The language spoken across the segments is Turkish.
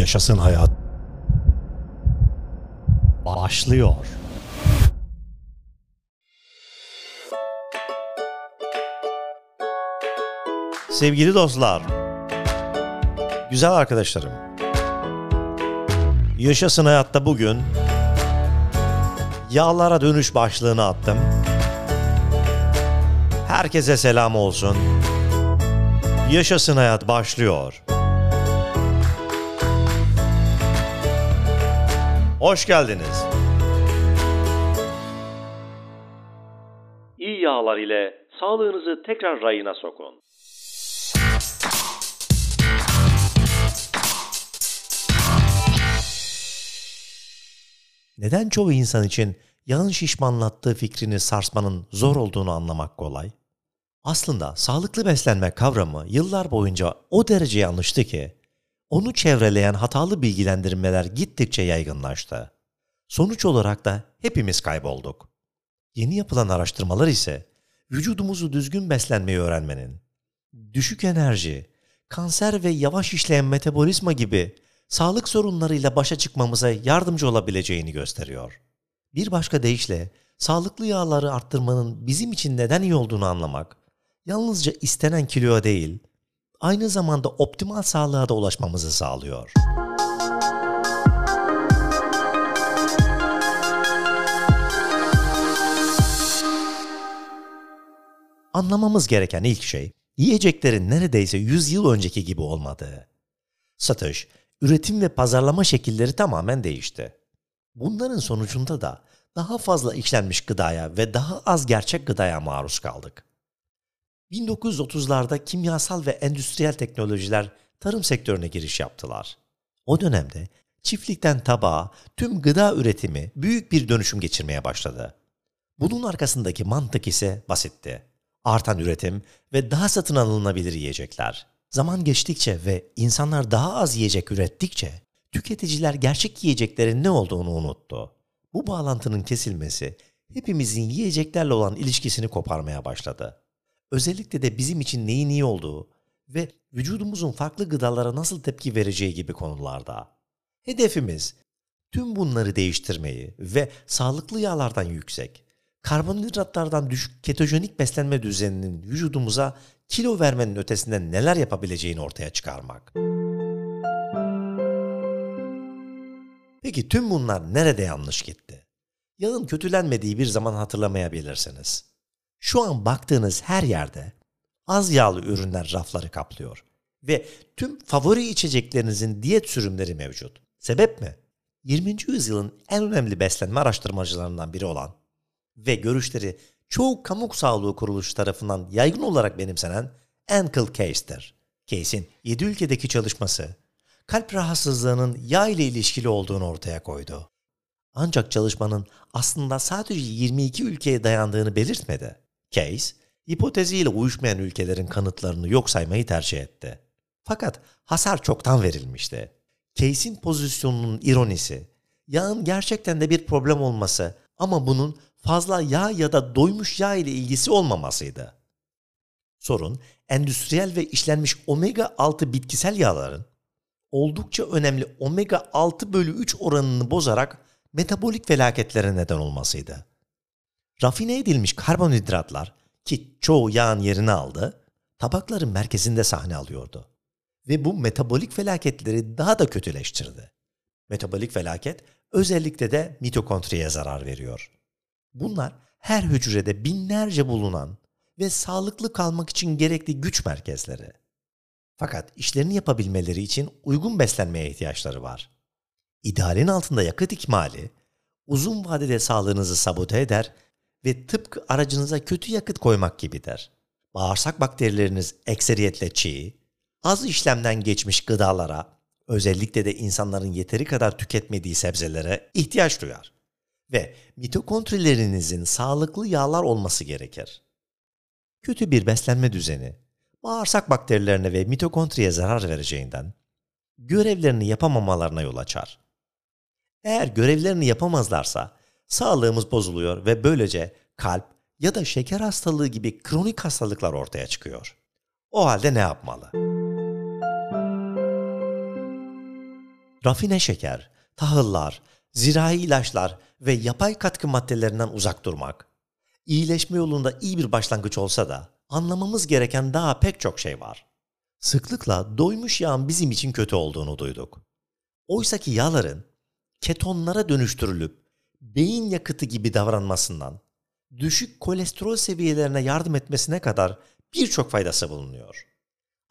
Yaşasın hayat. Başlıyor. Sevgili dostlar, güzel arkadaşlarım. Yaşasın hayatta bugün yağlara dönüş başlığını attım. Herkese selam olsun. Yaşasın hayat başlıyor. Hoş geldiniz. İyi yağlar ile sağlığınızı tekrar rayına sokun. Neden çoğu insan için yağın şişmanlattığı fikrini sarsmanın zor olduğunu anlamak kolay? Aslında sağlıklı beslenme kavramı yıllar boyunca o derece yanlıştı ki onu çevreleyen hatalı bilgilendirmeler gittikçe yaygınlaştı. Sonuç olarak da hepimiz kaybolduk. Yeni yapılan araştırmalar ise vücudumuzu düzgün beslenmeyi öğrenmenin, düşük enerji, kanser ve yavaş işleyen metabolizma gibi sağlık sorunlarıyla başa çıkmamıza yardımcı olabileceğini gösteriyor. Bir başka deyişle sağlıklı yağları arttırmanın bizim için neden iyi olduğunu anlamak, yalnızca istenen kiloya değil, aynı zamanda optimal sağlığa da ulaşmamızı sağlıyor. Anlamamız gereken ilk şey, yiyeceklerin neredeyse 100 yıl önceki gibi olmadığı. Satış, üretim ve pazarlama şekilleri tamamen değişti. Bunların sonucunda da daha fazla işlenmiş gıdaya ve daha az gerçek gıdaya maruz kaldık. 1930'larda kimyasal ve endüstriyel teknolojiler tarım sektörüne giriş yaptılar. O dönemde çiftlikten tabağa tüm gıda üretimi büyük bir dönüşüm geçirmeye başladı. Bunun arkasındaki mantık ise basitti. Artan üretim ve daha satın alınabilir yiyecekler. Zaman geçtikçe ve insanlar daha az yiyecek ürettikçe tüketiciler gerçek yiyeceklerin ne olduğunu unuttu. Bu bağlantının kesilmesi hepimizin yiyeceklerle olan ilişkisini koparmaya başladı. Özellikle de bizim için neyin iyi olduğu ve vücudumuzun farklı gıdalara nasıl tepki vereceği gibi konularda. Hedefimiz tüm bunları değiştirmeyi ve sağlıklı yağlardan yüksek, karbonhidratlardan düşük ketojenik beslenme düzeninin vücudumuza kilo vermenin ötesinde neler yapabileceğini ortaya çıkarmak. Peki tüm bunlar nerede yanlış gitti? Yağın kötülenmediği bir zaman hatırlamayabilirsiniz. Şu an baktığınız her yerde az yağlı ürünler rafları kaplıyor ve tüm favori içeceklerinizin diyet sürümleri mevcut. Sebep mi? 20. yüzyılın en önemli beslenme araştırmacılarından biri olan ve görüşleri çoğu kamu sağlığı kuruluşu tarafından yaygın olarak benimsenen Ankle Case'tir. Case'in 7 ülkedeki çalışması kalp rahatsızlığının yağ ile ilişkili olduğunu ortaya koydu. Ancak çalışmanın aslında sadece 22 ülkeye dayandığını belirtmedi. Case, hipoteziyle uyuşmayan ülkelerin kanıtlarını yok saymayı tercih etti. Fakat hasar çoktan verilmişti. Case'in pozisyonunun ironisi, yağın gerçekten de bir problem olması ama bunun fazla yağ ya da doymuş yağ ile ilgisi olmamasıydı. Sorun, endüstriyel ve işlenmiş omega 6 bitkisel yağların oldukça önemli omega 6 bölü 3 oranını bozarak metabolik felaketlere neden olmasıydı. Rafine edilmiş karbonhidratlar ki çoğu yağın yerini aldı, tabakların merkezinde sahne alıyordu. Ve bu metabolik felaketleri daha da kötüleştirdi. Metabolik felaket özellikle de mitokondriye zarar veriyor. Bunlar her hücrede binlerce bulunan ve sağlıklı kalmak için gerekli güç merkezleri. Fakat işlerini yapabilmeleri için uygun beslenmeye ihtiyaçları var. İdealin altında yakıt ikmali uzun vadede sağlığınızı sabote eder ve tıpkı aracınıza kötü yakıt koymak gibidir. Bağırsak bakterileriniz ekseriyetle çiğ, az işlemden geçmiş gıdalara, özellikle de insanların yeteri kadar tüketmediği sebzelere ihtiyaç duyar. Ve mitokondrilerinizin sağlıklı yağlar olması gerekir. Kötü bir beslenme düzeni, bağırsak bakterilerine ve mitokondriye zarar vereceğinden görevlerini yapamamalarına yol açar. Eğer görevlerini yapamazlarsa sağlığımız bozuluyor ve böylece kalp ya da şeker hastalığı gibi kronik hastalıklar ortaya çıkıyor. O halde ne yapmalı? Rafine şeker, tahıllar, zirai ilaçlar ve yapay katkı maddelerinden uzak durmak. İyileşme yolunda iyi bir başlangıç olsa da anlamamız gereken daha pek çok şey var. Sıklıkla doymuş yağın bizim için kötü olduğunu duyduk. Oysaki yağların ketonlara dönüştürülüp beyin yakıtı gibi davranmasından düşük kolesterol seviyelerine yardım etmesine kadar birçok faydası bulunuyor.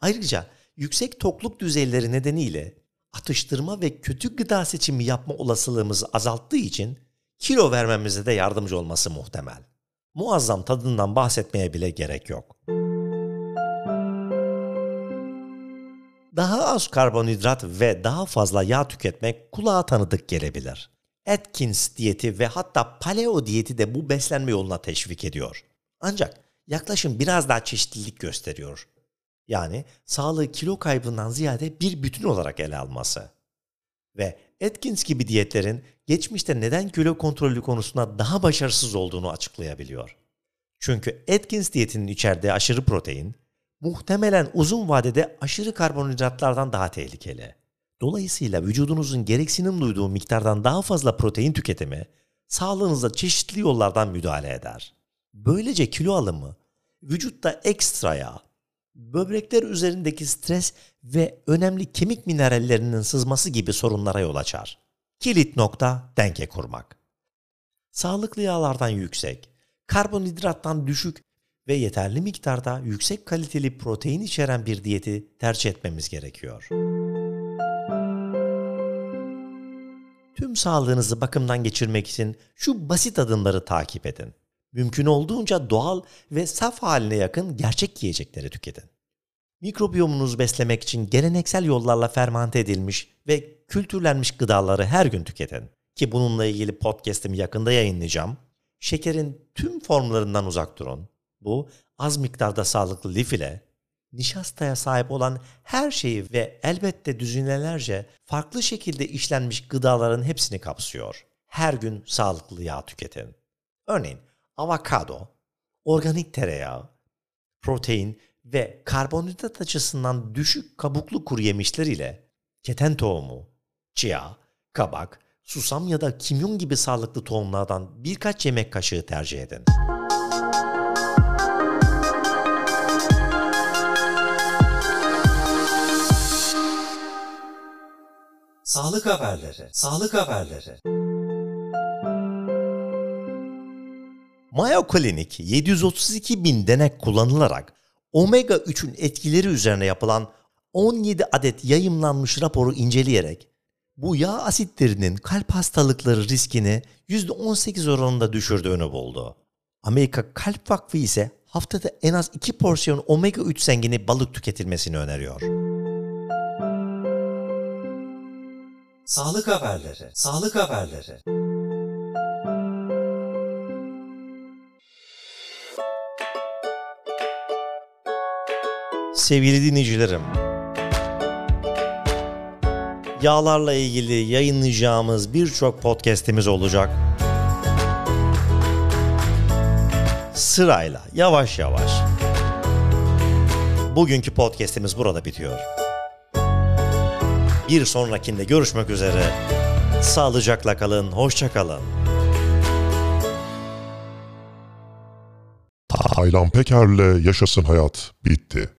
Ayrıca yüksek tokluk düzeyleri nedeniyle atıştırma ve kötü gıda seçimi yapma olasılığımızı azalttığı için kilo vermemize de yardımcı olması muhtemel. Muazzam tadından bahsetmeye bile gerek yok. Daha az karbonhidrat ve daha fazla yağ tüketmek kulağa tanıdık gelebilir. Atkins diyeti ve hatta paleo diyeti de bu beslenme yoluna teşvik ediyor. Ancak yaklaşım biraz daha çeşitlilik gösteriyor. Yani sağlığı kilo kaybından ziyade bir bütün olarak ele alması. Ve Atkins gibi diyetlerin geçmişte neden kilo kontrolü konusunda daha başarısız olduğunu açıklayabiliyor. Çünkü Atkins diyetinin içerdiği aşırı protein, muhtemelen uzun vadede aşırı karbonhidratlardan daha tehlikeli. Dolayısıyla vücudunuzun gereksinim duyduğu miktardan daha fazla protein tüketimi sağlığınıza çeşitli yollardan müdahale eder. Böylece kilo alımı vücutta ekstra yağ, böbrekler üzerindeki stres ve önemli kemik minerallerinin sızması gibi sorunlara yol açar. Kilit nokta denge kurmak. Sağlıklı yağlardan yüksek, karbonhidrattan düşük ve yeterli miktarda yüksek kaliteli protein içeren bir diyeti tercih etmemiz gerekiyor. Tüm sağlığınızı bakımdan geçirmek için şu basit adımları takip edin. Mümkün olduğunca doğal ve saf haline yakın gerçek yiyecekleri tüketin. Mikrobiyomunuzu beslemek için geleneksel yollarla fermante edilmiş ve kültürlenmiş gıdaları her gün tüketin. Ki bununla ilgili podcast'imi yakında yayınlayacağım. Şekerin tüm formlarından uzak durun. Bu az miktarda sağlıklı lif ile nişastaya sahip olan her şeyi ve elbette düzinelerce farklı şekilde işlenmiş gıdaların hepsini kapsıyor. Her gün sağlıklı yağ tüketin. Örneğin avokado, organik tereyağı, protein ve karbonhidrat açısından düşük kabuklu kuru yemişler ile keten tohumu, chia, kabak, susam ya da kimyon gibi sağlıklı tohumlardan birkaç yemek kaşığı tercih edin. Sağlık haberleri, sağlık haberleri. Mayo Clinic 732 bin denek kullanılarak omega 3'ün etkileri üzerine yapılan 17 adet yayımlanmış raporu inceleyerek bu yağ asitlerinin kalp hastalıkları riskini %18 oranında düşürdüğünü buldu. Amerika Kalp Vakfı ise haftada en az 2 porsiyon omega 3 zengini balık tüketilmesini öneriyor. Sağlık haberleri, sağlık haberleri. Sevgili dinleyicilerim, yağlarla ilgili yayınlayacağımız birçok podcast'imiz olacak. Sırayla, yavaş yavaş. Bugünkü podcast'imiz burada bitiyor. Bir sonrakinde görüşmek üzere. Sağlıcakla kalın, hoşça kalın. Taylan Peker'le Yaşasın Hayat bitti.